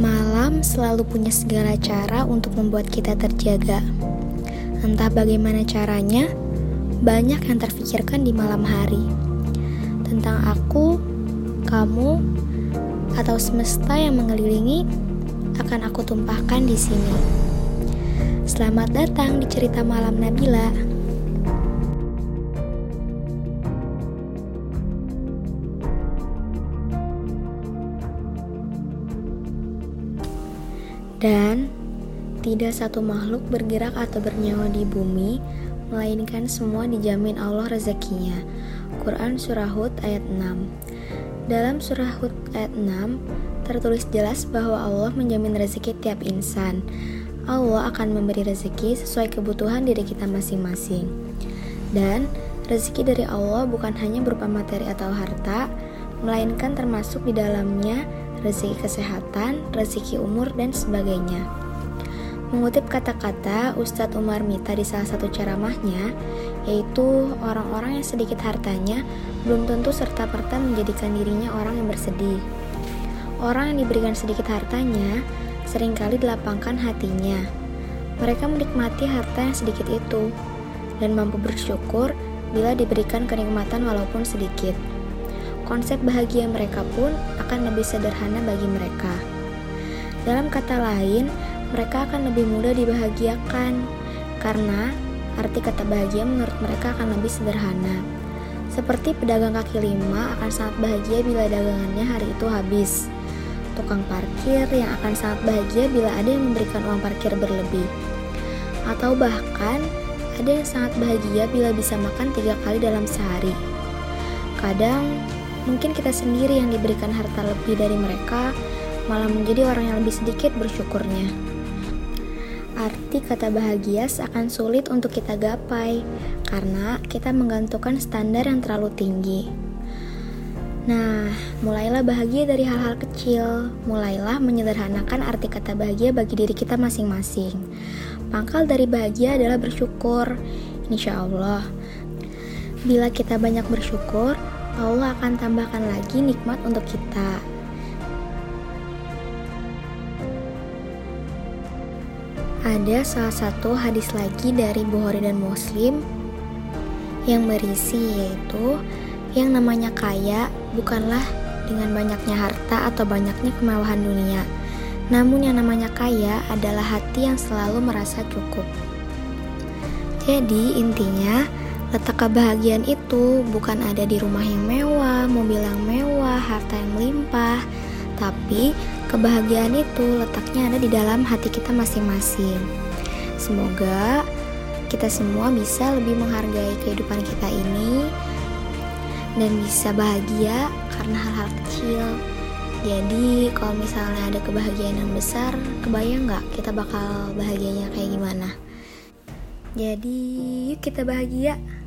Malam selalu punya segala cara untuk membuat kita terjaga. Entah bagaimana caranya, banyak yang terfikirkan di malam hari. Tentang aku, kamu, atau semesta yang mengelilingi akan aku tumpahkan di sini. Selamat datang di cerita malam Nabila. Dan tidak satu makhluk bergerak atau bernyawa di bumi, melainkan semua dijamin Allah rezekinya. Quran Surah Hud ayat 6 Dalam Surah Hud ayat 6, tertulis jelas bahwa Allah menjamin rezeki tiap insan. Allah akan memberi rezeki sesuai kebutuhan diri kita masing-masing. Dan rezeki dari Allah bukan hanya berupa materi atau harta, melainkan termasuk di dalamnya rezeki kesehatan, rezeki umur, dan sebagainya. Mengutip kata-kata Ustadz Umar Mita di salah satu ceramahnya, yaitu orang-orang yang sedikit hartanya belum tentu serta-merta menjadikan dirinya orang yang bersedih. Orang yang diberikan sedikit hartanya sering kali dilapangkan hatinya. Mereka menikmati harta yang sedikit itu dan mampu bersyukur bila diberikan kenikmatan walaupun sedikit konsep bahagia mereka pun akan lebih sederhana bagi mereka. Dalam kata lain, mereka akan lebih mudah dibahagiakan karena arti kata bahagia menurut mereka akan lebih sederhana. Seperti pedagang kaki lima akan sangat bahagia bila dagangannya hari itu habis. Tukang parkir yang akan sangat bahagia bila ada yang memberikan uang parkir berlebih. Atau bahkan ada yang sangat bahagia bila bisa makan tiga kali dalam sehari. Kadang Mungkin kita sendiri yang diberikan harta lebih dari mereka, malah menjadi orang yang lebih sedikit bersyukurnya. Arti kata bahagia seakan sulit untuk kita gapai karena kita menggantungkan standar yang terlalu tinggi. Nah, mulailah bahagia dari hal-hal kecil. Mulailah menyederhanakan arti kata bahagia bagi diri kita masing-masing. Pangkal dari bahagia adalah bersyukur. Insya Allah, bila kita banyak bersyukur, Allah akan tambahkan lagi nikmat untuk kita. Ada salah satu hadis lagi dari Bukhari dan Muslim yang berisi yaitu yang namanya kaya bukanlah dengan banyaknya harta atau banyaknya kemewahan dunia. Namun yang namanya kaya adalah hati yang selalu merasa cukup. Jadi intinya Letak kebahagiaan itu bukan ada di rumah yang mewah, mobil yang mewah, harta yang melimpah, tapi kebahagiaan itu letaknya ada di dalam hati kita masing-masing. Semoga kita semua bisa lebih menghargai kehidupan kita ini dan bisa bahagia karena hal-hal kecil. Jadi kalau misalnya ada kebahagiaan yang besar, kebayang nggak kita bakal bahagianya kayak gimana? Jadi yuk kita bahagia.